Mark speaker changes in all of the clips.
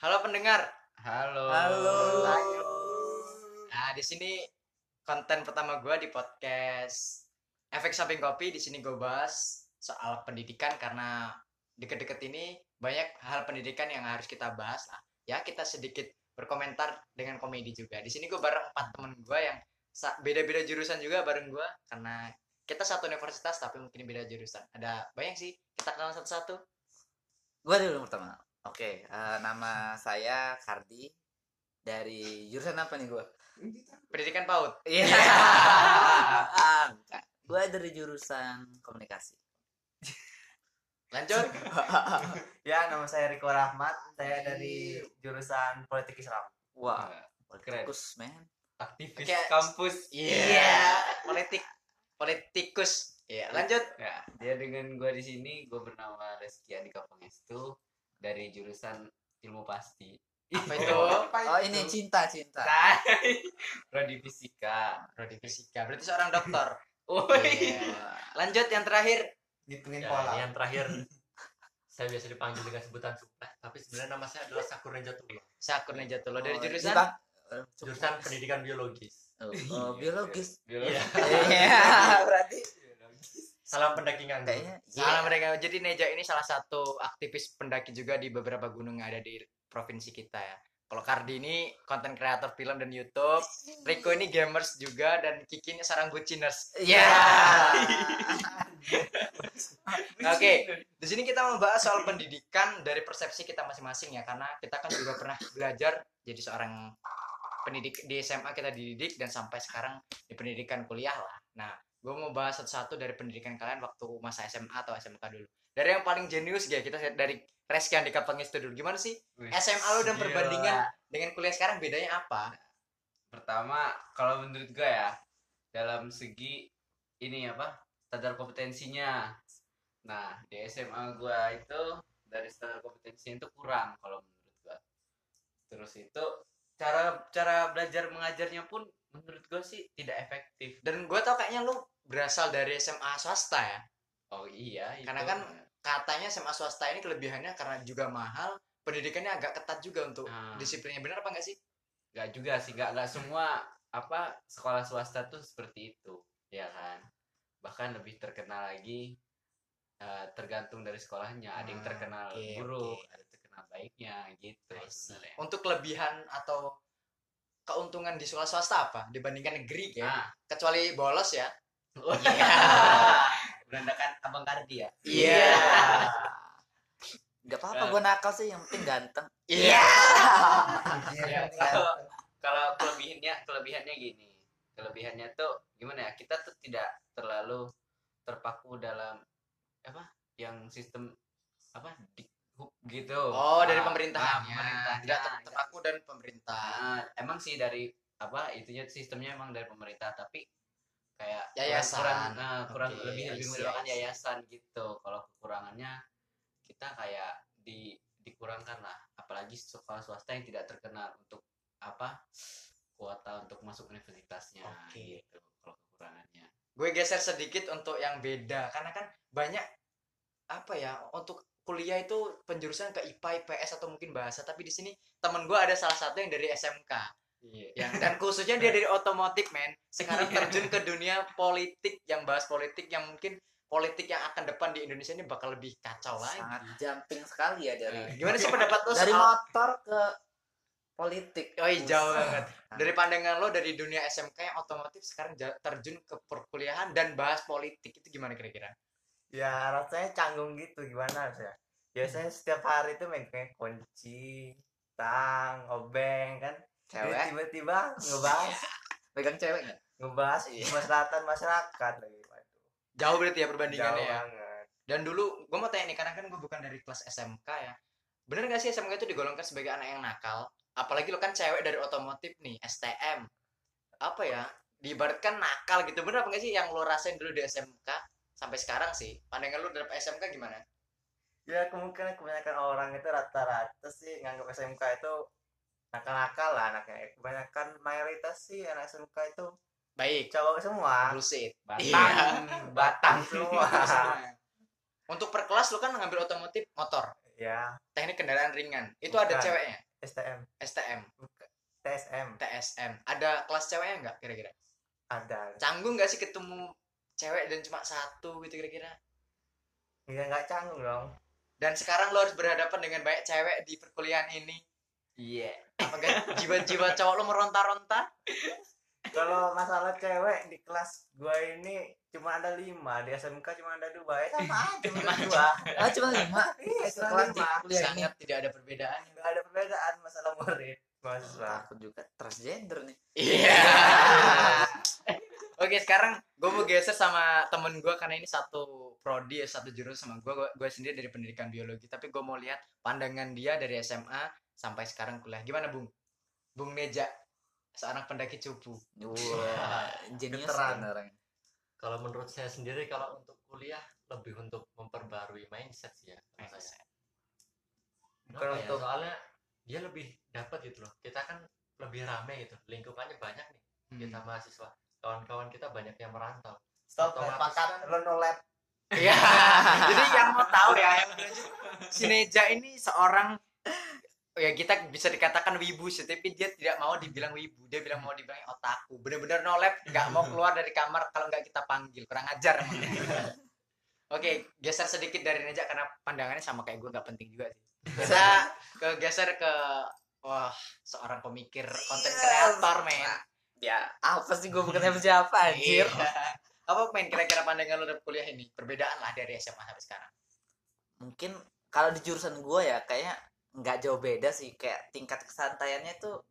Speaker 1: Halo pendengar.
Speaker 2: Halo.
Speaker 3: Halo.
Speaker 1: Nah, di sini konten pertama gue di podcast Efek Samping Kopi. Di sini gue bahas soal pendidikan karena deket-deket ini banyak hal pendidikan yang harus kita bahas lah. Ya, kita sedikit berkomentar dengan komedi juga. Di sini gue bareng empat temen gue yang beda-beda jurusan juga bareng gue karena kita satu universitas tapi mungkin beda jurusan. Ada banyak sih. Kita kenal satu-satu.
Speaker 3: Gue dulu pertama. Oke, eh, nama saya Kardi dari jurusan apa nih gue?
Speaker 1: Pendidikan PAUD.
Speaker 3: Iya. ah, bukan. Gue dari jurusan komunikasi.
Speaker 1: Lanjut.
Speaker 4: Ya, nama saya Riko Rahmat. Saya dari jurusan Politik Islam.
Speaker 3: Wah,
Speaker 2: Keren.
Speaker 3: politikus man.
Speaker 2: Aktivis
Speaker 1: Kayak-
Speaker 2: kampus.
Speaker 1: Iya. Politik politikus. Iya, lanjut.
Speaker 2: Ya, dia dengan gua di sini, gua bernama Reski Andika Pangestu dari jurusan Ilmu Pasti.
Speaker 1: Apa itu?
Speaker 3: Oh ini cinta cinta.
Speaker 2: Prodi Fisika.
Speaker 1: Prodi fisika. Berarti seorang dokter.
Speaker 2: Oh,
Speaker 1: Iya. Lanjut yang terakhir.
Speaker 4: Ngitungin
Speaker 5: Ya,
Speaker 4: pola.
Speaker 5: yang terakhir saya biasa dipanggil dengan sebutan Sumpah, tapi sebenarnya nama saya adalah Sakur Jatullah.
Speaker 1: Sakur Najatullah dari
Speaker 3: Oh,
Speaker 1: jurusan
Speaker 3: ini, Bang. Eh.
Speaker 5: Jurusan Pendidikan Biologis.
Speaker 3: Oh, oh, biologis.
Speaker 2: Biologi.
Speaker 3: Iya, berarti
Speaker 5: Salam pendakingan.
Speaker 3: kayaknya
Speaker 1: Salah mereka. Jadi Neja ini salah satu aktivis pendaki juga di beberapa gunung yang ada di provinsi kita ya. Kalau Kardi ini konten kreator film dan YouTube, Riko ini gamers juga dan Kiki ini seorang buciners.
Speaker 3: Iya.
Speaker 1: Oke, di sini kita membahas soal pendidikan dari persepsi kita masing-masing ya, karena kita kan juga pernah belajar jadi seorang pendidik di SMA kita dididik dan sampai sekarang di pendidikan kuliah lah. Nah, gue mau bahas satu-satu dari pendidikan kalian waktu masa SMA atau SMK dulu. Dari yang paling jenius ya, kita dari Reski Andika Pangestu dulu. Gimana sih
Speaker 2: Wih,
Speaker 1: SMA lu dan
Speaker 2: gila.
Speaker 1: perbandingan dengan kuliah sekarang bedanya apa?
Speaker 2: Pertama, kalau menurut gua ya, dalam segi ini apa? Standar kompetensinya. Nah, di SMA gua itu dari standar kompetensinya itu kurang kalau menurut gua. Terus itu cara cara belajar mengajarnya pun menurut gua sih tidak efektif.
Speaker 1: Dan gue tau kayaknya lu berasal dari SMA swasta ya.
Speaker 2: Oh iya, itu.
Speaker 1: Karena kan katanya SMA swasta ini kelebihannya karena juga mahal, pendidikannya agak ketat juga untuk
Speaker 2: Nah.
Speaker 1: disiplinnya. Benar apa enggak sih?
Speaker 2: nggak juga sih, nggak nggak semua apa sekolah swasta tuh seperti itu, ya kan? Bahkan lebih terkenal lagi eh, tergantung dari sekolahnya. Ada yang
Speaker 1: Ah,
Speaker 2: terkenal
Speaker 1: oke,
Speaker 2: buruk,
Speaker 1: oke.
Speaker 2: ada yang terkenal baiknya gitu. Sebenarnya.
Speaker 1: Untuk kelebihan atau keuntungan di sekolah swasta apa dibandingkan negeri ya?
Speaker 2: Nah,
Speaker 1: Kecuali bolos ya.
Speaker 2: Oh
Speaker 1: Iya.
Speaker 2: berandakan abang Kardi ya.
Speaker 1: Iya.
Speaker 3: Gak apa-apa gue nakal sih, yang penting ganteng.
Speaker 1: Iya.
Speaker 2: Ya, kalau kalau kelebihannya kelebihannya gini kelebihannya tuh gimana ya kita tuh tidak terlalu terpaku dalam apa yang sistem apa di gitu
Speaker 1: Oh, dari
Speaker 2: Ah,
Speaker 1: pemerintahan.
Speaker 2: ah, pemerintahnya.
Speaker 1: Tidak ter- terpaku dan pemerintah.
Speaker 2: Ah, emang sih dari apa itunya sistemnya emang dari pemerintah tapi kayak
Speaker 1: Yayasan.
Speaker 2: kurang nah, kurang
Speaker 1: Oke,
Speaker 2: lebih lebih
Speaker 1: see,
Speaker 2: menggunakan
Speaker 1: I see.
Speaker 2: yayasan gitu kalau kekurangannya kita kayak di dikurangkan lah apalagi sekolah swasta yang tidak terkenal untuk apa kuota untuk masuk universitasnya
Speaker 1: Oke.
Speaker 2: gitu kalau kekurangannya
Speaker 1: Gue geser sedikit untuk yang beda karena kan banyak apa ya untuk kuliah itu penjurusan ke IPA, IPS atau mungkin bahasa tapi di sini temen gue ada salah satu yang dari SMK
Speaker 2: iya.
Speaker 1: Yang dan khususnya dia dari otomotif men. Sekarang terjun ke dunia politik yang bahas politik yang mungkin politik yang akan depan di Indonesia ini bakal lebih kacau lagi.
Speaker 3: Sangat jumping sekali ya dari.
Speaker 1: Gimana sih pendapat lo
Speaker 3: dari
Speaker 1: soal
Speaker 3: motor ke politik.
Speaker 1: oh iya, jauh banget. dari pandangan lo dari dunia SMK yang otomotif sekarang terjun ke perkuliahan dan bahas politik itu gimana kira-kira?
Speaker 4: Ya, rasanya canggung gitu. Gimana sih ya? Biasanya setiap hari itu megang kunci, tang, obeng kan.
Speaker 3: Cewek,
Speaker 4: Tiba-tiba ngebahas.
Speaker 3: Pegang cewek nggak?
Speaker 4: ngebahas
Speaker 1: Iya.
Speaker 4: kemaslahatan masyarakat lagi. Waduh,
Speaker 1: jauh berarti ya
Speaker 4: Jauh
Speaker 1: perbandingannya ya?
Speaker 4: banget.
Speaker 1: dan dulu gue mau tanya nih karena kan gue bukan dari kelas SMK ya. Bener gak sih SMK itu digolongkan sebagai anak yang nakal? Apalagi lo kan cewek dari otomotif nih STM apa ya? Diibaratkan nakal gitu. Bener apa gak sih yang lo rasain dulu di SMK sampai sekarang sih. Pandangan lo dari SMK gimana?
Speaker 4: Ya, kemungkinan kebanyakan orang itu rata-rata sih nganggap SMK itu nakal-nakal lah anaknya. Kebanyakan mayoritas sih anak SMK itu
Speaker 1: baik.
Speaker 4: cowok semua.
Speaker 1: bullshit
Speaker 2: batang.
Speaker 4: Batang semua.
Speaker 1: untuk per kelas lo kan ngambil otomotif motor.
Speaker 4: Ya,
Speaker 1: teknik kendaraan ringan. Itu ada
Speaker 4: Bukan.
Speaker 1: ceweknya?
Speaker 4: STM
Speaker 1: STM
Speaker 4: TSM
Speaker 1: TSM ada kelas ceweknya nggak kira-kira?
Speaker 4: Ada.
Speaker 1: Canggung nggak sih ketemu cewek dan cuma satu gitu kira-kira?
Speaker 4: Ya nggak canggung dong.
Speaker 1: Dan sekarang lo harus berhadapan dengan banyak cewek di perkuliahan ini
Speaker 2: Iya.
Speaker 1: apakah jiwa-jiwa cowok lo meronta-ronta?
Speaker 4: Kalau masalah cewek di kelas gua ini cuma ada lima di SMK cuma ada dua. Ya sama aja cuma dua.
Speaker 3: ah cuma lima?
Speaker 4: Iya cuma lima.
Speaker 1: sangat tidak ada perbedaan.
Speaker 4: Nggak ada perbedaan masalah murid. Mahasiswa
Speaker 3: aku juga transgender nih.
Speaker 1: Iya. Oke sekarang gue mau geser sama temen gue karena ini satu prodi satu jurusan sama gue gue sendiri dari pendidikan biologi. Tapi gue mau lihat pandangan dia dari SMA sampai sekarang kuliah gimana bung bung Neja seorang pendaki cupu
Speaker 3: wah jenius kan orangnya
Speaker 5: Kalau menurut saya sendiri kalau untuk kuliah lebih untuk memperbarui mindset sih ya. kalau saya.
Speaker 4: Bukan
Speaker 5: Kenapa ya?
Speaker 4: untuk-
Speaker 5: Soalnya dia lebih dapat gitu loh. Kita kan lebih rame gitu. Lingkupannya banyak nih. Kita
Speaker 1: Hmm.
Speaker 5: mahasiswa. Kawan-kawan kita banyak yang merantau.
Speaker 4: stop sepakat
Speaker 5: kan-
Speaker 4: lab
Speaker 1: Iya. Jadi yang mau tahu ya, yang berlanjut, si Neja ini seorang ya kita bisa dikatakan wibu sih, tapi dia tidak mau dibilang wibu. Dia bilang mau dibilang otaku. Bener-bener no lab, nggak mau keluar dari kamar kalau nggak kita panggil. Kurang ajar emang. Oke, geser sedikit dari Neja karena pandangannya sama kayak gue nggak penting juga sih. Kita ke geser ke wah seorang pemikir konten kreator men.
Speaker 3: ya apa sih gue bukan siapa siapa anjir
Speaker 1: Iya. Apa main kira-kira pandangan lo dari kuliah ini? Perbedaan lah dari SMA sampai sekarang.
Speaker 3: mungkin kalau di jurusan gue ya kayaknya nggak jauh beda sih kayak tingkat kesantaiannya tuh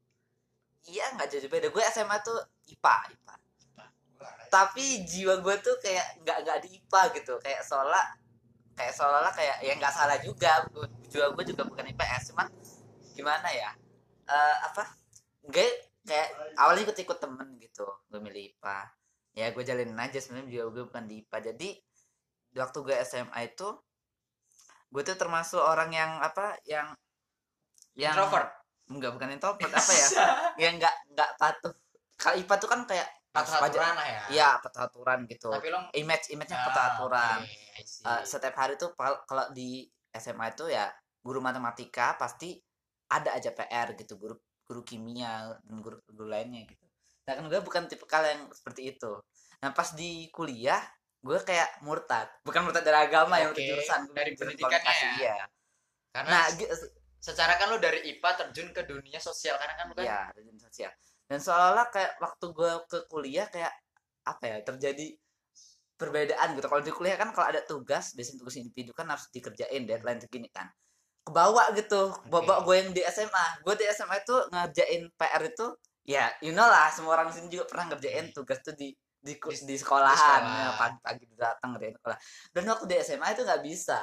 Speaker 3: iya nggak jauh beda. Gue SMA tuh IPA IPA tapi jiwa gue tuh kayak nggak nggak di IPA gitu. Kayak seolah kayak seolah kayak ya nggak salah juga. Jiwa gue juga bukan IPS cuman gimana ya? Eh apa? Gue kayak awalnya ikut ikut temen gitu. Gue milih IPA ya gue jalanin aja sebenarnya jiwa gue bukan di IPA jadi waktu gue SMA itu gue tuh termasuk orang yang apa yang yang
Speaker 1: Introvert.
Speaker 3: enggak bukan introvert. Apa ya? Yang enggak enggak patuh. Kalau IPA tuh kan kayak
Speaker 1: Patuh aturan lah ya.
Speaker 3: iya patuh aturan gitu.
Speaker 1: Tapi lo
Speaker 3: image image nya
Speaker 1: Ah,
Speaker 3: patuh aturan.
Speaker 1: I see.
Speaker 3: Eh, setiap hari tuh kalau di SMA itu ya guru matematika pasti ada aja PR gitu guru guru kimia dan guru guru lainnya gitu. Nah kan gue bukan tipe yang seperti itu. Nah pas di kuliah gue kayak murtad. Bukan murtad dari agama yang
Speaker 1: Oke,
Speaker 3: murtad jurusan
Speaker 1: dari
Speaker 3: komunikasi,
Speaker 1: ya?
Speaker 3: iya
Speaker 1: Karena
Speaker 3: nah
Speaker 1: secara kan lo dari IPA terjun ke dunia sosial karena kan lo kan
Speaker 3: Iya, rejim sosial. Dan seolah-olah kayak waktu gue ke kuliah kayak apa ya terjadi perbedaan gitu. Kalau di kuliah kan kalau ada tugas, biasanya tugas individu kan harus dikerjain deadline segini kan. Kebawa gitu. Bawa gue yang di SMA. Gue di SMA itu ngerjain PR itu ya you know lah semua orang sini juga pernah ngerjain tugas tuh di di,
Speaker 1: Di-
Speaker 3: di sekolahan
Speaker 1: sekolah.
Speaker 3: ya, pagi-pagi datang ngerjain sekolah dan waktu di SMA itu nggak bisa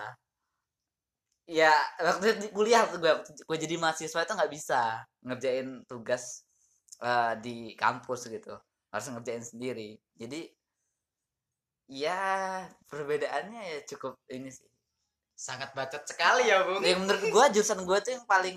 Speaker 3: ya waktu di kuliah gue gue jadi mahasiswa itu nggak bisa ngerjain tugas eh, di kampus gitu. Harus ngerjain sendiri. Jadi ya perbedaannya ya cukup ini sih.
Speaker 1: Sangat bacot sekali ya bung.
Speaker 3: Yang menurut gue jurusan gue tuh yang paling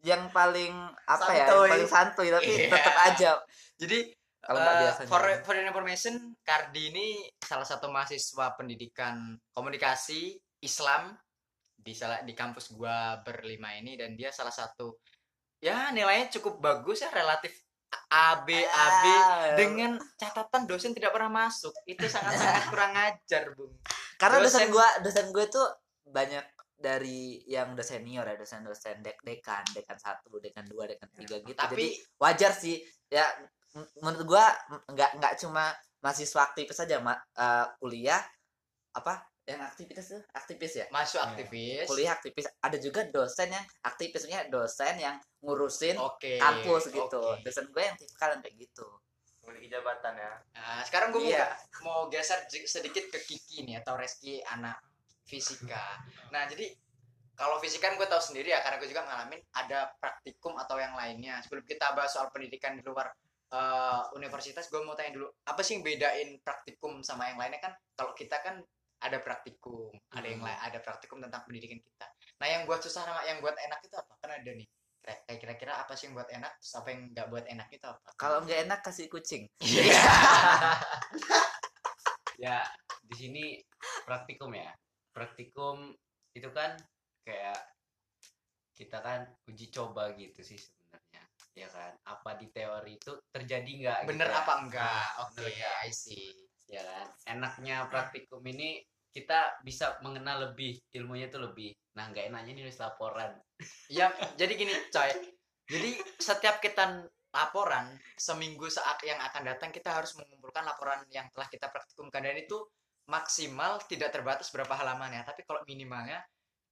Speaker 3: yang paling apa ya yang
Speaker 4: Santuy.
Speaker 3: paling santuy tapi
Speaker 1: Iya.
Speaker 3: tetap aja.
Speaker 1: Jadi
Speaker 3: kalau biasanya.
Speaker 1: for for information Kardi ini salah satu mahasiswa pendidikan komunikasi Islam di salah di kampus gua berlima ini dan dia salah satu ya nilainya cukup bagus ya relatif A B A B
Speaker 3: Ah,
Speaker 1: dengan catatan dosen tidak pernah masuk. Itu sangat-sangat kurang ajar bung.
Speaker 3: Karena dosen,
Speaker 1: dosen-
Speaker 3: gue dosen gue tuh banyak dari yang udah senior ya dosen-dosen dek dekan dekan satu dekan dua dekan tiga gitu. jadi
Speaker 1: tapi
Speaker 3: wajar sih. Ya menurut gua nggak nggak cuma mahasiswa aktivis saja ma- eh, kuliah apa yang aktivitas tuh aktivis ya
Speaker 1: masuk aktivis
Speaker 3: kuliah aktivis ada juga dosen yang aktivisnya dosen yang ngurusin
Speaker 1: oke
Speaker 3: kampus gitu
Speaker 1: oke.
Speaker 3: dosen gue yang tipikal kayak gitu
Speaker 4: memiliki jabatan ya
Speaker 1: Nah, sekarang gue
Speaker 3: Iya.
Speaker 1: mau, mau geser sedikit ke Kiki nih atau Reski anak fisika. Nah, jadi kalau fisika kan gue tahu sendiri ya karena gue juga ngalamin ada praktikum atau yang lainnya. Sebelum kita bahas soal pendidikan di luar eh, universitas, gue mau tanya dulu apa sih yang bedain praktikum sama yang lainnya kan? Kalau kita kan ada praktikum, ada yang lain, ada praktikum tentang pendidikan kita. Nah, yang buat susah sama yang buat enak itu apa? Kan ada nih. Kayak kira-kira apa sih yang buat enak, terus apa yang nggak buat enak itu apa?
Speaker 3: kalau nggak enak kasih kucing
Speaker 1: Iya.
Speaker 2: ya di sini praktikum ya praktikum itu kan kayak kita kan uji coba gitu sih sebenarnya ya kan apa di teori itu terjadi nggak
Speaker 1: bener
Speaker 2: gitu ya.
Speaker 1: apa enggak
Speaker 2: Nah,
Speaker 1: oke
Speaker 2: bener nggak?
Speaker 1: I see
Speaker 2: ya kan? Enaknya praktikum ini kita bisa mengenal lebih ilmunya itu lebih. Nah nggak enaknya nulis laporan.
Speaker 1: Ya jadi gini coy. Jadi setiap kita laporan seminggu saat yang akan datang kita harus mengumpulkan laporan yang telah kita praktikumkan. Dan itu maksimal tidak terbatas berapa halaman ya. Tapi kalau minimalnya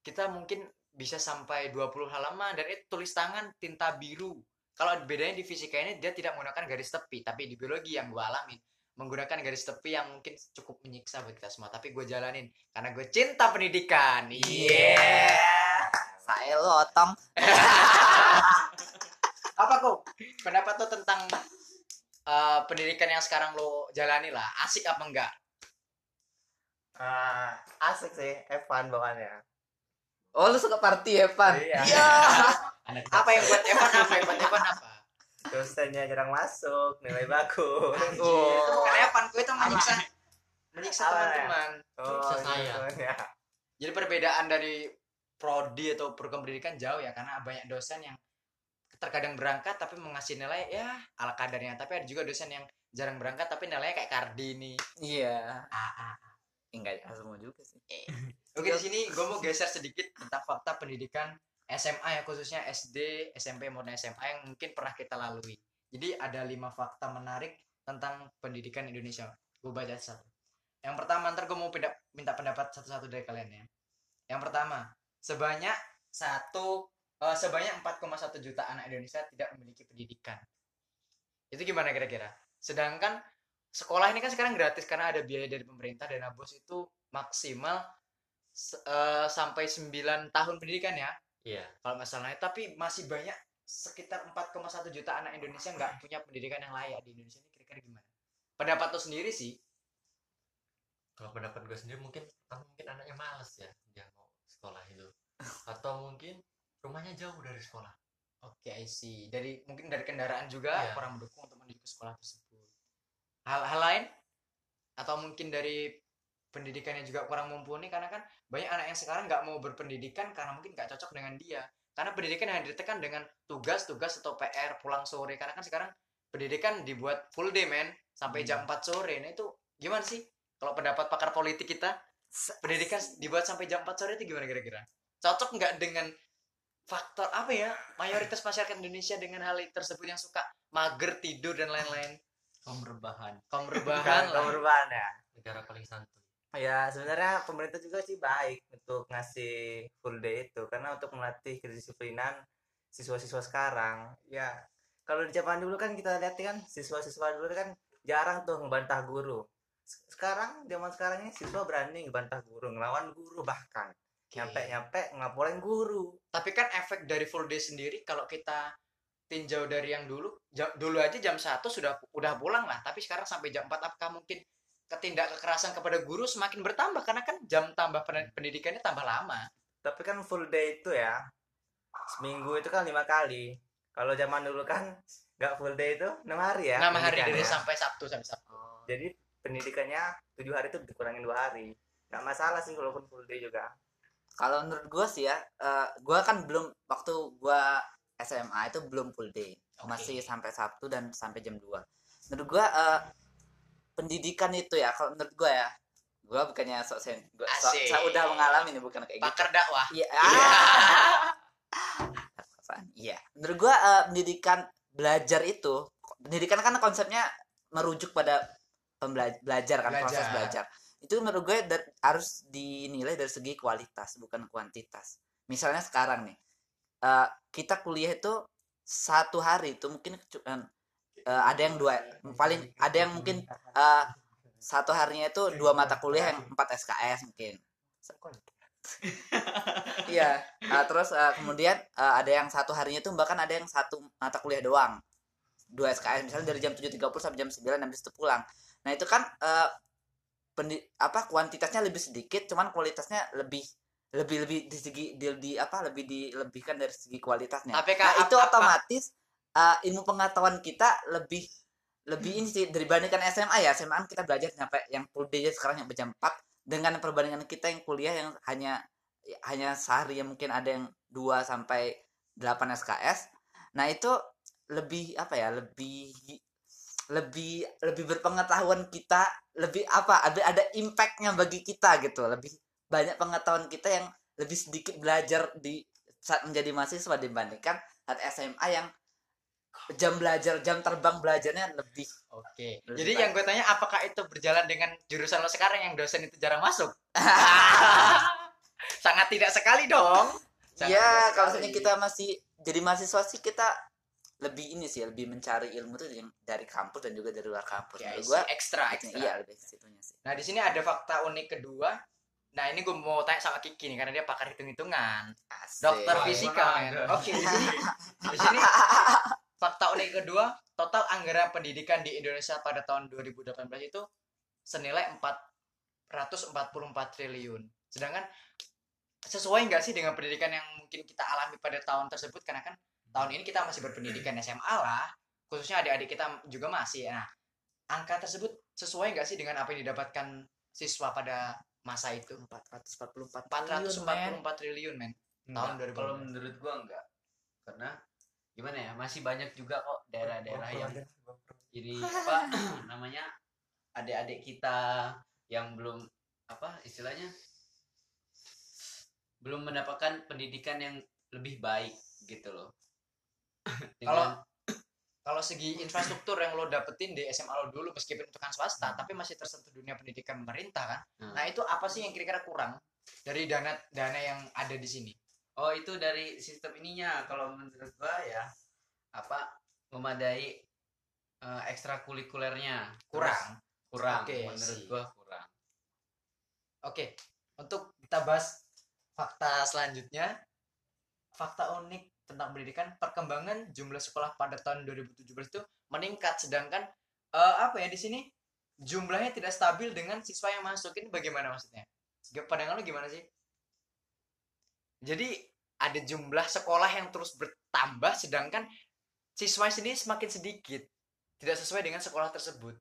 Speaker 1: kita mungkin bisa sampai 20 halaman. Dan itu tulis tangan tinta biru. Kalau bedanya di fisika ini dia tidak menggunakan garis tepi tapi di biologi yang gue alamin menggunakan garis tepi yang mungkin cukup menyiksa buat kita semua tapi gue jalanin karena gue cinta pendidikan. Iya.
Speaker 3: Saya lo otong.
Speaker 1: Apa kok pendapat lo tentang eh, pendidikan yang sekarang lo jalani lah asik apa enggak?
Speaker 4: Ah, asik sih Evan bawaannya
Speaker 3: oh lu suka party pan
Speaker 4: Iya.
Speaker 2: anak
Speaker 1: apa yang buat Evan apa? Yang buat Evan apa
Speaker 4: dosennya jarang masuk nilai bagus.
Speaker 1: Bukan Evan gue itu menyiksa menyiksa
Speaker 4: ya?
Speaker 1: teman-teman.
Speaker 4: Oh
Speaker 5: Sukses saya.
Speaker 4: ya.
Speaker 1: jadi perbedaan dari prodi atau program pendidikan jauh ya karena banyak dosen yang terkadang berangkat tapi mengasih nilai ya ala kadarnya. Tapi ada juga dosen yang jarang berangkat tapi nilainya kayak Kartini
Speaker 3: iya.
Speaker 1: Ah, ah.
Speaker 3: enggak semua juga sih.
Speaker 1: Oke di sini gue mau geser sedikit tentang fakta pendidikan SMA ya khususnya SD, SMP maupun SMA yang mungkin pernah kita lalui. Jadi ada lima fakta menarik tentang pendidikan Indonesia. Gue baca satu. Yang pertama ntar gue mau minta pendapat satu-satu dari kalian ya. Yang pertama sebanyak satu eh, sebanyak 4,1 juta anak Indonesia tidak memiliki pendidikan. Itu gimana kira-kira? Sedangkan sekolah ini kan sekarang gratis karena ada biaya dari pemerintah dana bos itu maksimal eh, sampai 9 tahun pendidikan ya
Speaker 5: Iya.
Speaker 1: kalau nggak salah tapi masih banyak sekitar 4,1 juta anak Indonesia nggak punya pendidikan yang layak di Indonesia ini kira-kira gimana pendapat lo sendiri sih
Speaker 5: Kalau pendapat gue sendiri mungkin mungkin anaknya males ya dia mau sekolah itu. Atau mungkin rumahnya jauh dari sekolah.
Speaker 1: oke I see dari mungkin dari kendaraan juga
Speaker 5: Iya.
Speaker 1: kurang mendukung untuk menuju ke sekolah tersebut hal-hal lain atau mungkin dari pendidikannya juga kurang mumpuni karena kan banyak anak yang sekarang nggak mau berpendidikan karena mungkin nggak cocok dengan dia. Karena pendidikan yang ditekan dengan tugas-tugas atau PR pulang sore. Karena kan sekarang pendidikan dibuat full day men. Sampai jam 4 sore. Nah itu gimana sih? Kalau pendapat pakar politik kita pendidikan dibuat sampai jam 4 sore itu gimana kira-kira? Cocok nggak dengan faktor apa ya? Mayoritas masyarakat Indonesia dengan hal tersebut yang suka mager tidur dan lain-lain.
Speaker 2: Kaum rebahan
Speaker 1: kaum rebahan
Speaker 4: ya.
Speaker 5: Negara paling santuy.
Speaker 4: Ya sebenarnya pemerintah juga sih baik untuk ngasih full day itu. Karena untuk melatih kedisiplinan siswa-siswa sekarang. Ya kalau di zaman dulu kan kita lihat kan siswa-siswa dulu kan jarang tuh ngebantah guru. Se- sekarang zaman sekarang ini siswa berani ngebantah guru ngelawan guru bahkan. Nyampe nyampe ngelaporin guru.
Speaker 1: Tapi kan efek dari full day sendiri kalau kita tinjau dari yang dulu dulu aja jam 1 sudah udah pulang lah. Tapi sekarang sampai jam 4 apakah mungkin ketindak kekerasan kepada guru semakin bertambah karena kan jam tambah pen- pendidikannya tambah lama.
Speaker 4: Tapi kan full day itu ya. Seminggu itu kan lima kali. Kalau zaman dulu kan nggak full day itu enam hari ya
Speaker 1: enam hari dari sampai Sabtu sampai Sabtu.
Speaker 4: Jadi pendidikannya tujuh hari itu dikurangin dua hari. Nggak masalah sih walaupun full day juga.
Speaker 3: Kalau menurut gue sih ya eh gue kan belum waktu gue SMA itu belum full day.
Speaker 1: Oke.
Speaker 3: masih sampai Sabtu dan sampai jam 2 menurut gue eh, pendidikan itu ya kalau menurut gue ya gue bukannya sok sen gua sok-
Speaker 1: Asik.
Speaker 3: saya udah mengalami nih bukan kayak gitu
Speaker 1: pakar dakwah
Speaker 3: iya. Apaan? iya menurut gue eh, pendidikan belajar itu pendidikan kan konsepnya merujuk pada belajar kan proses
Speaker 1: Belajar.
Speaker 3: belajar itu menurut gue harus dinilai dari segi kualitas bukan kuantitas misalnya sekarang nih eh, kita kuliah itu satu hari itu mungkin cu- eh, ada yang dua paling ada yang mungkin eh, satu harinya itu dua mata kuliah yang empat SKS mungkin. Iya Nah, terus eh, kemudian eh, ada yang satu harinya tuh bahkan ada yang satu mata kuliah doang. Dua SKS misalnya dari jam 7.30 sampai jam 9 habis itu pulang. Nah itu kan pendi- apa kuantitasnya lebih sedikit cuman kualitasnya lebih lebih lebih di segi di, di- apa lebih dilebihkan dari segi kualitasnya.
Speaker 1: Tapi,
Speaker 3: nah itu
Speaker 1: apa-
Speaker 3: eh, ilmu pengetahuan kita lebih lebih ini sih dibandingkan SMA ya. SMA kan kita belajar sampai yang full day sekarang yang jam 4 dengan perbandingan kita yang kuliah yang hanya hanya sehari yang mungkin ada yang 2 sampai 8 SKS nah itu lebih apa ya lebih lebih lebih berpengetahuan kita lebih apa ada ada impactnya bagi kita gitu. Lebih banyak pengetahuan kita yang lebih sedikit belajar di saat menjadi mahasiswa dibandingkan saat SMA yang jam belajar jam terbang belajarnya lebih
Speaker 1: Oke.
Speaker 3: Lebih
Speaker 1: Jadi
Speaker 3: baik.
Speaker 1: yang gue tanya apakah itu berjalan dengan jurusan lo sekarang yang dosen itu jarang masuk? Sangat tidak sekali dong. Sangat
Speaker 3: Iya,
Speaker 1: tidak
Speaker 3: kalau
Speaker 1: sekali.
Speaker 3: misalnya kita masih jadi mahasiswa sih kita lebih ini sih, lebih mencari ilmu tuh yang dari kampus dan juga dari luar kampus.
Speaker 1: ya,
Speaker 3: Menurut
Speaker 1: isi
Speaker 3: gua
Speaker 1: ekstra ekstra.
Speaker 3: iya lebih situnya sih.
Speaker 1: Nah di sini ada fakta unik kedua. Nah ini gue mau tanya sama Kiki nih karena dia pakar hitung-hitungan,
Speaker 3: Asik.
Speaker 1: dokter fisika
Speaker 2: ada.
Speaker 1: Oke di sini di sini fakta unik kedua total anggaran pendidikan di Indonesia pada tahun 2018 itu senilai 444 triliun. Sedangkan sesuai nggak sih dengan pendidikan yang mungkin kita alami pada tahun tersebut? Karena kan tahun ini kita masih berpendidikan SMA lah khususnya adik-adik kita juga masih. Nah angka tersebut sesuai nggak sih dengan apa yang didapatkan siswa pada masa itu?
Speaker 3: 444
Speaker 1: 444 triliun men. Tahun
Speaker 2: Enggak,
Speaker 1: 2018.
Speaker 2: kalau menurut gua enggak. Karena gimana ya? Masih banyak juga kok daerah-daerah yang jadi apa namanya adik-adik kita yang belum apa istilahnya belum mendapatkan pendidikan yang lebih baik gitu loh.
Speaker 1: Kalau- kalau segi infrastruktur yang lo dapetin di SMA lo dulu meskipun itu kan swasta tapi masih tersentuh dunia pendidikan pemerintah kan?
Speaker 2: Hmm.
Speaker 1: nah itu apa sih yang kira-kira kurang dari dana dana yang ada di sini
Speaker 2: oh itu dari sistem ininya kalau menurut gua ya apa memadai eh, ekstrakurikulernya
Speaker 1: kurang
Speaker 2: kurang
Speaker 1: Oke,
Speaker 2: menurut
Speaker 1: sih.
Speaker 2: gua kurang
Speaker 1: Oke, untuk kita bahas fakta selanjutnya, fakta unik tentang pendidikan, perkembangan jumlah sekolah pada tahun 2017 itu meningkat, sedangkan eh, apa ya di sini jumlahnya tidak stabil dengan siswa yang masuk. Ini bagaimana maksudnya? Pandangan lu gimana sih? Jadi ada jumlah sekolah yang terus bertambah, sedangkan siswa sendiri semakin sedikit, tidak sesuai dengan sekolah tersebut.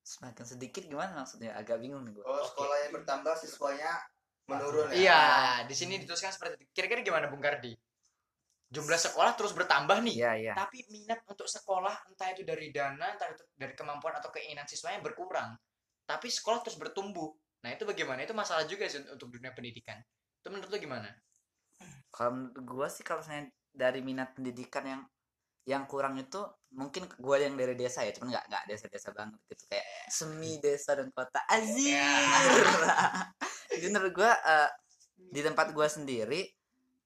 Speaker 3: Semakin sedikit gimana maksudnya? Agak bingung nih gua.
Speaker 6: Oh, sekolahnya bertambah, siswanya menurun ya.
Speaker 1: Iya, di sini dituliskan seperti itu. Kira-kira gimana Bung Kardi? Jumlah sekolah terus bertambah nih,
Speaker 3: Iya, iya.
Speaker 1: tapi minat untuk sekolah entah itu dari dana, entah itu dari kemampuan atau keinginan siswanya berkurang. Tapi sekolah terus bertumbuh. Nah, itu bagaimana? Itu masalah juga sih untuk dunia pendidikan. Itu menurut lu gimana?
Speaker 3: Kalau gua sih kalau misalnya dari minat pendidikan yang yang kurang itu mungkin gua yang dari desa ya, cuman nggak nggak desa-desa banget gitu. Kayak semi desa dan kota. Azir. Jadi menurut gua eh, di tempat gua sendiri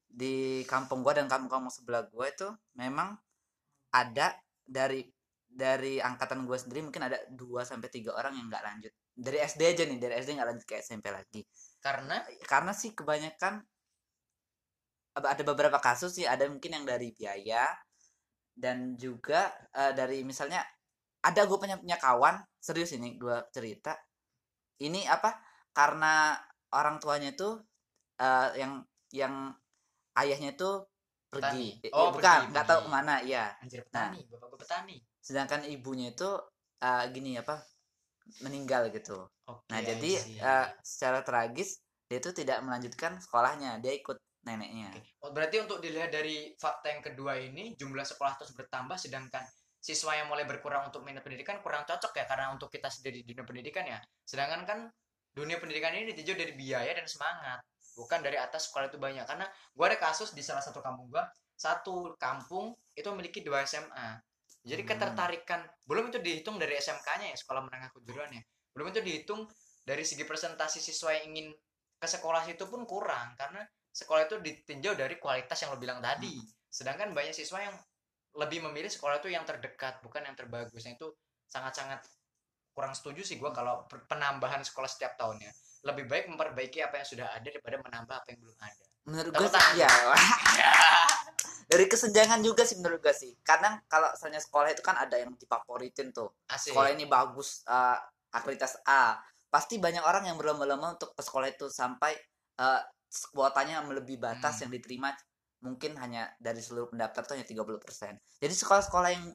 Speaker 3: di kampung gua dan kampung-kampung sebelah gua itu memang ada dari dari angkatan gua sendiri mungkin ada 2 sampai tiga orang yang nggak lanjut. Dari SD aja nih dari SD nggak lanjut ke SMP lagi.
Speaker 1: Karena?
Speaker 3: Karena sih kebanyakan ada ada beberapa kasus sih ada mungkin yang dari biaya dan juga eh, dari misalnya ada gue punya punya kawan serius ini gue cerita ini apa karena orang tuanya itu eh, yang yang ayahnya itu pergi
Speaker 1: Petani.
Speaker 3: Eh,
Speaker 1: Oh,
Speaker 3: bukan
Speaker 1: pergi,
Speaker 3: nggak tahu
Speaker 1: ke
Speaker 3: mana ya
Speaker 1: anjir petani, bapak gue petani.
Speaker 3: sedangkan ibunya itu eh, gini apa meninggal gitu
Speaker 1: Oke.
Speaker 3: Nah, jadi eh, secara tragis dia itu tidak melanjutkan sekolahnya, dia ikut neneknya.
Speaker 1: Oke. Oh, berarti untuk dilihat dari fakta yang kedua ini jumlah sekolah terus bertambah sedangkan siswa yang mulai berkurang untuk minat pendidikan kurang cocok ya karena untuk kita sendiri di dunia pendidikan ya. Sedangkan kan dunia pendidikan ini ditinjau dari biaya dan semangat, bukan dari atas sekolah itu banyak. Karena gua ada kasus di salah satu kampung gua, satu kampung itu memiliki dua SMA. Jadi
Speaker 3: Hmm.
Speaker 1: ketertarikan belum itu dihitung dari SMK-nya ya, sekolah menengah kejuruan ya. Belum itu dihitung dari segi presentasi siswa yang ingin ke sekolah itu pun kurang karena sekolah itu ditinjau dari kualitas yang lo bilang tadi. Sedangkan banyak siswa yang lebih memilih sekolah itu yang terdekat bukan yang terbagus. Yang itu sangat-sangat kurang setuju sih gua kalau penambahan sekolah setiap tahunnya. Lebih baik memperbaiki apa yang sudah ada daripada menambah apa yang belum ada.
Speaker 3: Menurut gue sih ya. Dari kesenjangan juga sih menurut gue sih. Kadang kalau misalnya sekolah itu kan ada yang difavoritin tuh.
Speaker 1: Asik.
Speaker 3: Sekolah ini bagus eh, akreditasi A. Pasti banyak orang yang berlomba-lomba untuk ke sekolah itu sampai eh, kuotanya melebihi batas
Speaker 1: Hmm.
Speaker 3: yang diterima mungkin hanya dari seluruh pendaftar tuh hanya 30%. Jadi sekolah-sekolah yang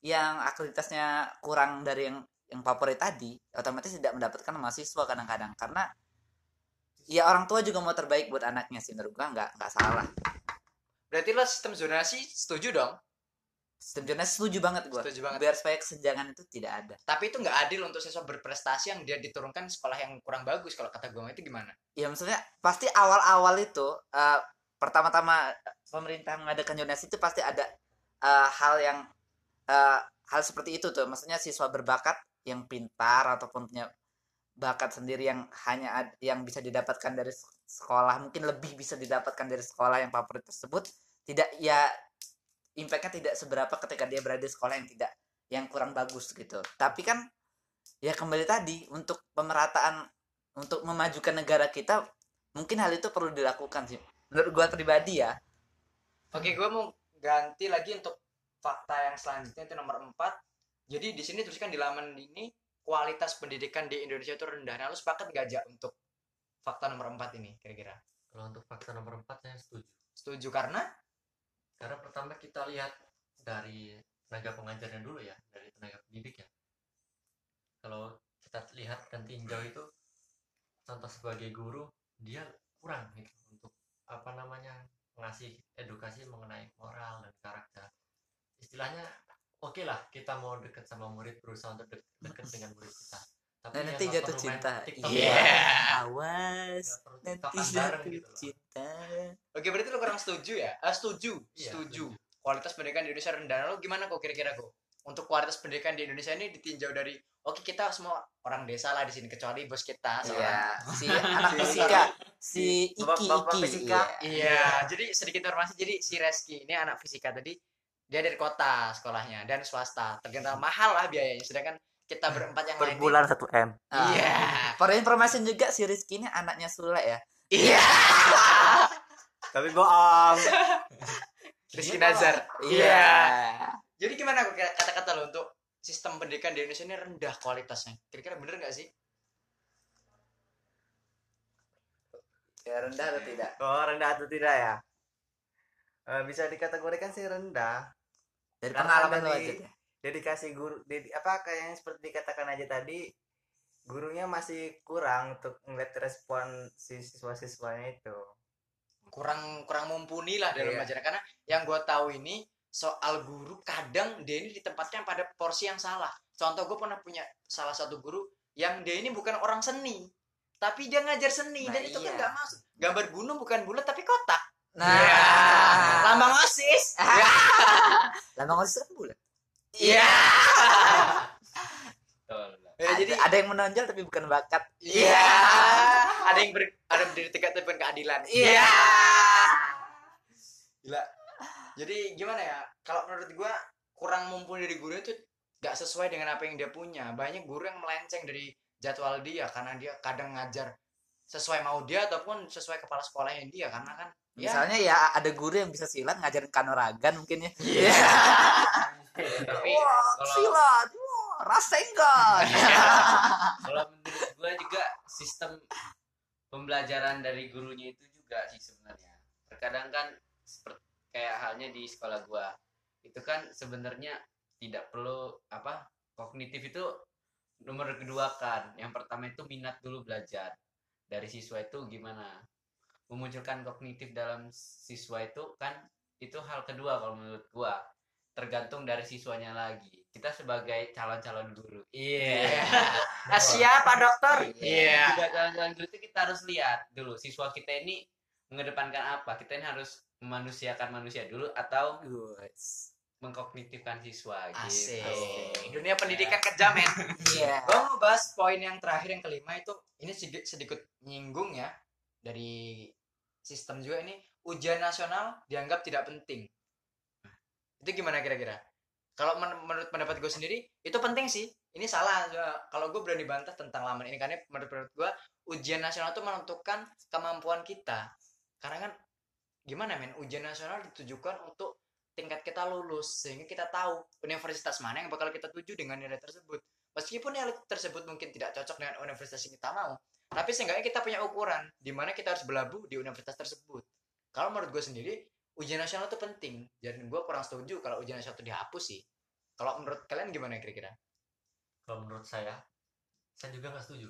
Speaker 3: yang akreditasnya kurang dari yang yang favorit tadi otomatis tidak mendapatkan mahasiswa kadang-kadang karena ya orang tua juga mau terbaik buat anaknya sih menurut gua nggak nggak salah
Speaker 1: berarti lo sistem zonasi setuju dong
Speaker 3: zonasi setuju banget gua.
Speaker 1: Setuju banget.
Speaker 3: biar supaya kesenjangan itu tidak ada.
Speaker 1: Tapi itu nggak adil untuk siswa berprestasi yang dia diturunkan sekolah yang kurang bagus. Kalau kata gue itu gimana?
Speaker 3: Ya maksudnya pasti awal-awal itu eh, pertama-tama pemerintah mengadakan zonasi itu pasti ada eh, hal yang eh, hal seperti itu tuh. Maksudnya siswa berbakat yang pintar ataupun punya bakat sendiri yang hanya ad- yang bisa didapatkan dari sek- sekolah. Mungkin lebih bisa didapatkan dari sekolah yang favorit tersebut. Tidak ya impactnya tidak seberapa ketika dia berada di sekolah yang tidak yang kurang bagus gitu. Tapi kan ya kembali tadi untuk pemerataan untuk memajukan negara kita mungkin hal itu perlu dilakukan sih. Menurut gua pribadi ya.
Speaker 1: Oke gue mau ganti lagi untuk fakta yang selanjutnya itu nomor 4 jadi di sini tuliskan di laman ini kualitas pendidikan di Indonesia itu rendah. Nah lu sepakat gak aja untuk fakta nomor 4 ini kira-kira?
Speaker 5: Kalau untuk fakta nomor 4 saya setuju.
Speaker 1: Setuju karena
Speaker 5: karena pertama kita lihat dari tenaga pengajarnya dulu ya dari tenaga pendidik ya. Kalau kita lihat dan tinjau itu contoh sebagai guru dia kurang gitu untuk apa namanya ngasih edukasi mengenai moral dan karakter. Istilahnya oke lah kita mau deket sama murid berusaha untuk dek- deket dengan murid kita tapi ya
Speaker 3: nanti jatuh cinta. Iya.
Speaker 5: bareng,
Speaker 3: awas nanti jatuh
Speaker 5: gitu loh.
Speaker 3: cinta
Speaker 1: oke berarti lu kurang setuju ya ah, setuju setuju kualitas pendidikan di Indonesia rendah Nah, lu gimana kok kira-kira kok untuk kualitas pendidikan di Indonesia ini ditinjau dari oke kita semua orang desa lah di sini kecuali bos kita seorang
Speaker 3: Iya, si anak
Speaker 4: Si-
Speaker 3: fisika, si Iki
Speaker 4: Bapak- Bapak
Speaker 3: Iki.
Speaker 4: fisika.
Speaker 3: Iya.
Speaker 1: Iya, jadi sedikit informasi. Jadi si Reski ini anak fisika tadi dia dari kota sekolahnya dan swasta. Terkenal mahal lah biayanya. Sedangkan kita berempat yang
Speaker 4: per
Speaker 1: lain.
Speaker 4: bulan 1 m
Speaker 3: Ah,
Speaker 1: Iya.
Speaker 3: For information juga si Rizky ini anaknya Sule ya.
Speaker 1: Iya.
Speaker 4: tapi bohong
Speaker 1: Rizky Nazar.
Speaker 3: Iya.
Speaker 1: Jadi gimana kok kira- kata-kata lo untuk sistem pendidikan di Indonesia ini rendah kualitasnya? Kira-kira bener nggak sih?
Speaker 3: Ya rendah atau tidak?
Speaker 4: oh rendah atau tidak ya Eh, bisa dikategorikan sih rendah
Speaker 3: Dari
Speaker 4: Karena
Speaker 3: pengalaman lo
Speaker 4: dari-
Speaker 3: aja.
Speaker 4: Dedikasi guru dedi, apa kayak yang seperti dikatakan aja tadi gurunya masih kurang untuk ngeliat respon si siswa-siswanya itu
Speaker 1: Kurang kurang mumpuni lah dalam
Speaker 4: Iya.
Speaker 1: ajaran karena yang gue tahu ini soal guru kadang dia ini ditempatkan pada porsi yang salah. Contoh gue pernah punya salah satu guru yang dia ini bukan orang seni, tapi dia ngajar seni
Speaker 3: Nah,
Speaker 1: dan itu kan
Speaker 3: iya.
Speaker 1: nggak masuk. Gambar gunung bukan bulat tapi kotak.
Speaker 3: Nah,
Speaker 1: Iya. Lambang osis.
Speaker 3: lambang osis kan bulat.
Speaker 1: Iya.
Speaker 2: Betul.
Speaker 1: Ya, jadi
Speaker 3: ada yang menonjol tapi bukan bakat.
Speaker 1: iya. Ada yang ber, ada berdiri tegak tapi bukan keadilan.
Speaker 3: Iya.
Speaker 1: Gila. Jadi gimana ya? Kalau menurut gua kurang mumpuni dari guru itu gak sesuai dengan apa yang dia punya. Banyak guru yang melenceng dari jadwal dia karena dia kadang ngajar sesuai mau dia ataupun sesuai kepala sekolahnya dia karena kan ya
Speaker 3: Misalnya ya ada guru yang bisa silat ngajarin kanuragan mungkin ya.
Speaker 1: Iya.
Speaker 2: Tapi
Speaker 3: Wah,
Speaker 2: kalau
Speaker 3: silat. Wah, rasengan.
Speaker 2: kalau menurut gua juga sistem pembelajaran dari gurunya itu juga sih sebenarnya. Terkadang kan seperti kayak halnya di sekolah gua. Itu kan sebenarnya tidak perlu apa kognitif itu nomor kedua kan. Yang pertama itu minat dulu belajar. Dari siswa itu gimana? Memunculkan kognitif dalam siswa itu kan itu hal kedua kalau menurut gua tergantung dari siswanya lagi kita sebagai calon-calon guru
Speaker 1: Iya. Ah, siapa dokter? Iya.
Speaker 2: juga jalan-jalan guru itu kita harus lihat dulu siswa kita ini mengedepankan apa kita ini harus memanusiakan manusia dulu atau
Speaker 3: Guys.
Speaker 2: mengkognitifkan siswa
Speaker 1: Asik.
Speaker 2: gitu
Speaker 1: Dunia pendidikan kejam men.
Speaker 3: Iya.
Speaker 1: Gue mau bahas poin yang terakhir yang kelima itu ini sedikit, sedikit nyinggung ya dari sistem juga ini ujian nasional dianggap tidak penting. Itu gimana kira-kira? Kalau men- menurut pendapat gue sendiri itu penting sih. Ini salah. Kalau gue berani bantah tentang laman ini karena menurut pendapat gue ujian nasional itu menentukan kemampuan kita. Karena kan gimana men ujian nasional ditujukan untuk tingkat kita lulus sehingga kita tahu universitas mana yang bakal kita tuju dengan nilai tersebut meskipun nilai tersebut mungkin tidak cocok dengan universitas yang kita mau tapi seenggaknya kita punya ukuran di mana kita harus berlabuh di universitas tersebut kalau menurut gue sendiri ujian nasional itu penting. Dan gue kurang setuju kalau ujian nasional itu dihapus sih. Kalau menurut kalian gimana kira-kira?
Speaker 5: Kalau menurut saya saya juga nggak setuju.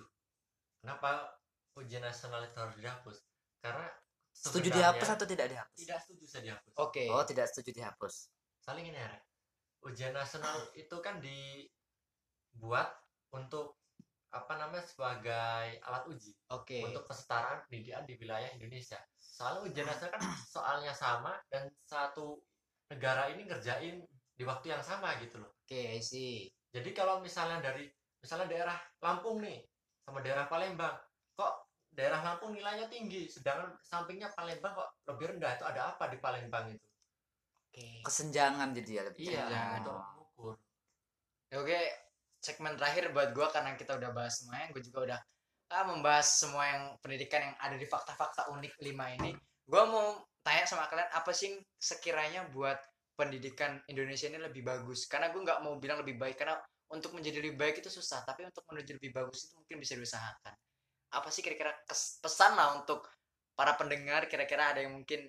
Speaker 5: Kenapa ujian nasional itu harus dihapus? Karena
Speaker 3: setuju dihapus atau tidak dihapus?
Speaker 5: Tidak setuju saya dihapus.
Speaker 1: Oke.
Speaker 3: oh tidak setuju dihapus.
Speaker 5: Saling ini ya ujian nasional itu kan dibuat untuk apa namanya sebagai alat uji
Speaker 1: Oke.
Speaker 5: untuk kesetaraan pendidikan di wilayah Indonesia. Soalnya ujian nasional kan soalnya sama dan satu negara ini ngerjain di waktu yang sama gitu loh.
Speaker 1: Oke, I see.
Speaker 5: Jadi kalau misalnya dari misalnya daerah Lampung nih sama daerah Palembang, kok daerah Lampung nilainya tinggi, sedangkan sampingnya Palembang kok lebih rendah itu ada apa di Palembang itu?
Speaker 1: Oke.
Speaker 3: kesenjangan jadi ya lebih
Speaker 5: Iya, untuk mengukur.
Speaker 1: Ya, Oke, segmen terakhir buat gua karena kita udah bahas semuanya, gue juga udah ah, membahas semua yang pendidikan yang ada di fakta-fakta unik 5 ini. Gua mau tanya sama kalian apa sih sekiranya buat pendidikan Indonesia ini lebih bagus? Karena gue nggak mau bilang lebih baik karena untuk menjadi lebih baik itu susah, tapi untuk menuju lebih bagus itu mungkin bisa diusahakan. Apa sih kira-kira pesan lah untuk para pendengar? Kira-kira ada yang mungkin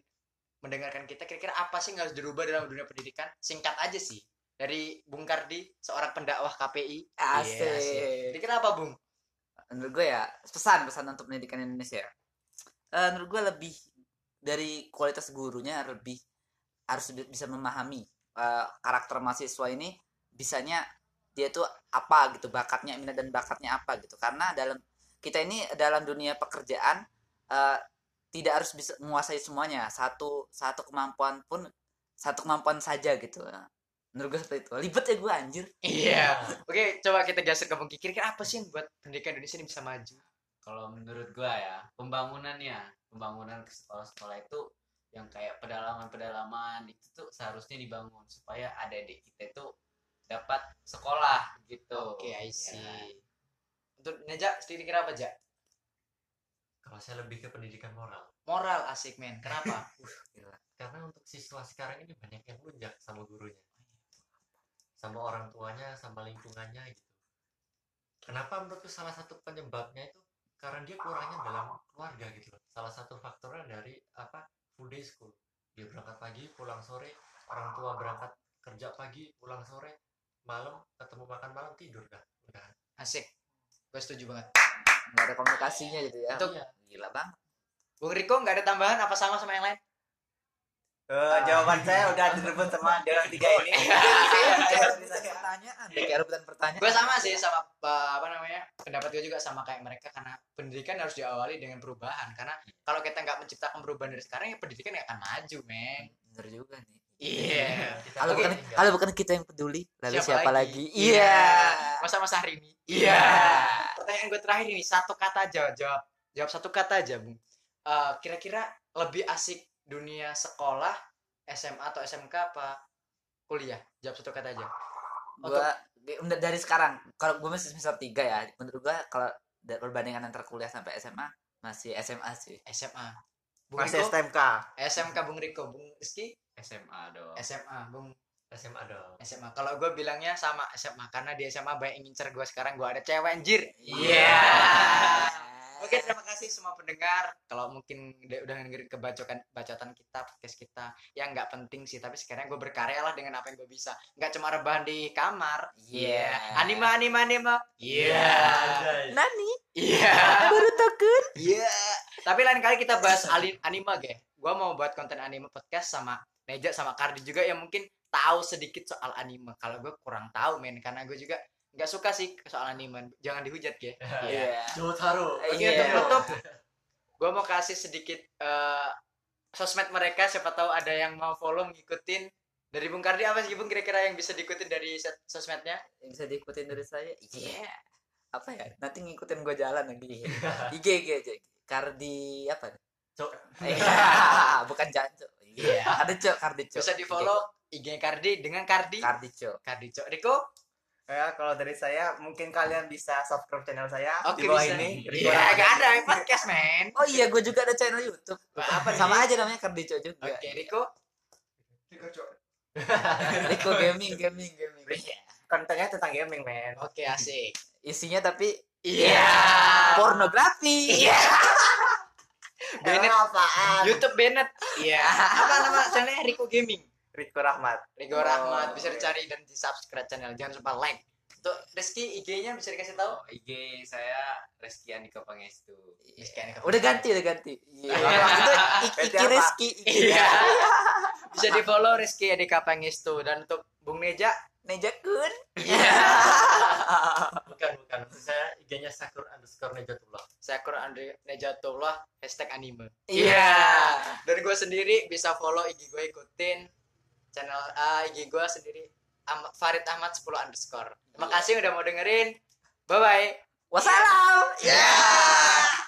Speaker 1: mendengarkan kita, kira-kira apa sih yang harus dirubah dalam dunia pendidikan? Singkat aja sih dari Bung Kardi, seorang pendakwah KPI.
Speaker 3: asik
Speaker 1: Iya, asik. Kira-kira apa, Bung?
Speaker 3: menurut gue ya pesan pesan untuk pendidikan Indonesia Eh, menurut gue lebih dari kualitas gurunya lebih harus bi- bisa memahami eh, karakter mahasiswa ini bisanya dia tuh apa gitu bakatnya minat dan bakatnya apa gitu karena dalam kita ini dalam dunia pekerjaan eh, tidak harus bisa menguasai semuanya satu satu kemampuan pun satu kemampuan saja gitu menurut gue seperti itu libet ya gue anjir
Speaker 1: Iya. Oke, coba kita geser ke Bung Kiki. Kira-kira apa sih yang buat pendidikan Indonesia ini bisa maju?
Speaker 2: kalau menurut gua ya pembangunannya pembangunan ke sekolah-sekolah itu yang kayak pedalaman-pedalaman itu tuh seharusnya dibangun supaya adik-adik kita itu dapat sekolah gitu
Speaker 1: Oke, I
Speaker 2: Ya.
Speaker 1: see. Untuk Neja, sendiri kira apa, Ja?
Speaker 5: Kalau saya lebih ke pendidikan moral.
Speaker 1: Moral asik, men. Kenapa?
Speaker 5: Karena untuk siswa sekarang ini banyak yang lunjak sama gurunya. Sama orang tuanya, sama lingkungannya gitu. Kenapa menurutku salah satu penyebabnya itu karena dia kurangnya dalam keluarga gitu loh. Salah satu faktornya dari apa full day school. Dia berangkat pagi, pulang sore, orang tua berangkat kerja pagi, pulang sore, malam ketemu makan malam tidur dah. Udah.
Speaker 1: Asik. Gue setuju banget.
Speaker 3: nggak ada komunikasinya gitu ya
Speaker 1: Untuk-
Speaker 5: Iya.
Speaker 3: gila bang
Speaker 1: Bung Riko, nggak ada tambahan apa sama sama yang lain?
Speaker 4: Eh, jawaban saya udah direbut sama dia orang tiga ini
Speaker 3: kayak rebutan pertanyaan deh, kayak rebutan pertanyaan
Speaker 1: Gue sama sih sama uh, apa namanya pendapat gue juga sama kayak mereka karena pendidikan harus diawali dengan perubahan karena kalau kita nggak menciptakan perubahan dari sekarang ya pendidikan nggak akan maju, men.
Speaker 3: bener juga nih
Speaker 1: Iya.
Speaker 3: Kalau bukan kalau bukan kita yang peduli lalu
Speaker 1: Siapa
Speaker 3: siapa,
Speaker 1: lagi?
Speaker 3: lagi iya
Speaker 1: Masa-masa hari ini. Iya. Pertanyaan gue terakhir ini satu kata aja jawab. Jawab satu kata aja, Bung. Eh, kira-kira lebih asik dunia sekolah SMA atau SMK apa kuliah? Jawab satu kata aja.
Speaker 3: gua udah dari sekarang kalau gue masih semester 3 ya menurut gua kalau perbandingan antara kuliah sampai SMA masih SMA sih
Speaker 1: SMA. Bung
Speaker 4: masih
Speaker 1: Riko,
Speaker 4: STMK
Speaker 1: SMK Bung Riko, Bung Rizky
Speaker 2: SMA dong
Speaker 1: SMA, Bung
Speaker 5: SMA dong.
Speaker 1: SMA. Kalau gue bilangnya sama SMA karena di SMA banyak yang ngincer gue sekarang gue ada cewek anjir.
Speaker 3: Iya.
Speaker 1: Oke, terima kasih semua pendengar. Kalau mungkin udah dengerin kebacokan bacotan kita, podcast kita, yang nggak penting sih, tapi sekarang gue berkarya lah dengan apa yang gue bisa. Nggak cuma rebahan di kamar.
Speaker 3: Iya.
Speaker 1: Anime, anime, anime. Iya.
Speaker 3: Nani
Speaker 1: Iya.
Speaker 3: baru takut
Speaker 1: Iya. Tapi lain kali kita bahas anime, ge. Gue mau buat konten anime podcast sama Neja sama Kardi juga yang mungkin tahu sedikit soal anime. Kalau gue kurang tahu, men, karena gue juga nggak suka sih soal anime. Jangan dihujat, ge.
Speaker 3: iya
Speaker 5: Jotaro.
Speaker 3: Iya.
Speaker 1: untuk tutup, gue mau kasih sedikit eh, sosmed mereka. Siapa tahu ada yang mau follow, ngikutin. Dari Bung Kardi apa sih Bung kira-kira yang bisa diikutin dari sosmednya?
Speaker 3: yang bisa diikutin dari saya iya apa ya nanti ngikutin gue jalan lagi IG IG aja Kardi apa
Speaker 5: Cok.
Speaker 3: Iya, bukan Janco
Speaker 1: Iya.
Speaker 3: Kardi Cok Kardi Cok
Speaker 1: Bisa di follow IG Kardi dengan Kardi.
Speaker 3: Kardi Cok
Speaker 1: Kardi Cok. Riko?
Speaker 4: Ya kalau dari saya mungkin kalian bisa subscribe channel saya
Speaker 1: Oke
Speaker 4: di bawah
Speaker 1: bisa.
Speaker 4: ini
Speaker 1: Iya, gak ada yang podcast, men.
Speaker 3: oh iya gue juga ada channel YouTube
Speaker 1: Apa
Speaker 3: sama aja namanya Kardi Cok juga
Speaker 1: Oke, Riko.
Speaker 3: Riko gaming gaming gaming
Speaker 4: kontennya tentang gaming men
Speaker 1: Oke, asik.
Speaker 3: isinya tapi
Speaker 1: Iya.
Speaker 3: pornografi
Speaker 1: Iya. Bennett.
Speaker 4: Emang apaan
Speaker 1: YouTube Bennett. Iya. Apa nama channelnya? Riko Gaming.
Speaker 4: Riko Rahmat
Speaker 1: Rigo Rahmat bisa dicari dan di subscribe channel jangan lupa like Untuk Rizky IG-nya bisa dikasih tahu?
Speaker 2: Oh, IG saya Reski Andika Pangestu.
Speaker 1: Rizky Andika.
Speaker 3: Udah ganti, udah ganti. Iya.
Speaker 1: Iya.
Speaker 3: Itu? Rizky.
Speaker 1: Iya. bisa di follow Rizky Andika Pangestu dan untuk Bung Neja
Speaker 3: Neja Kun.
Speaker 5: bukan bukan Maksud saya IG-nya sakur underscore nejatullah
Speaker 1: Sakur Andre Nejatullah hashtag anime.
Speaker 3: Iya.
Speaker 1: Dan gue sendiri bisa follow IG gue ikutin channel ah, IG gue sendiri Am- Farid Ahmad 10 underscore. Terima kasih udah mau dengerin. Bye bye.
Speaker 3: Wassalam.
Speaker 1: Yeah.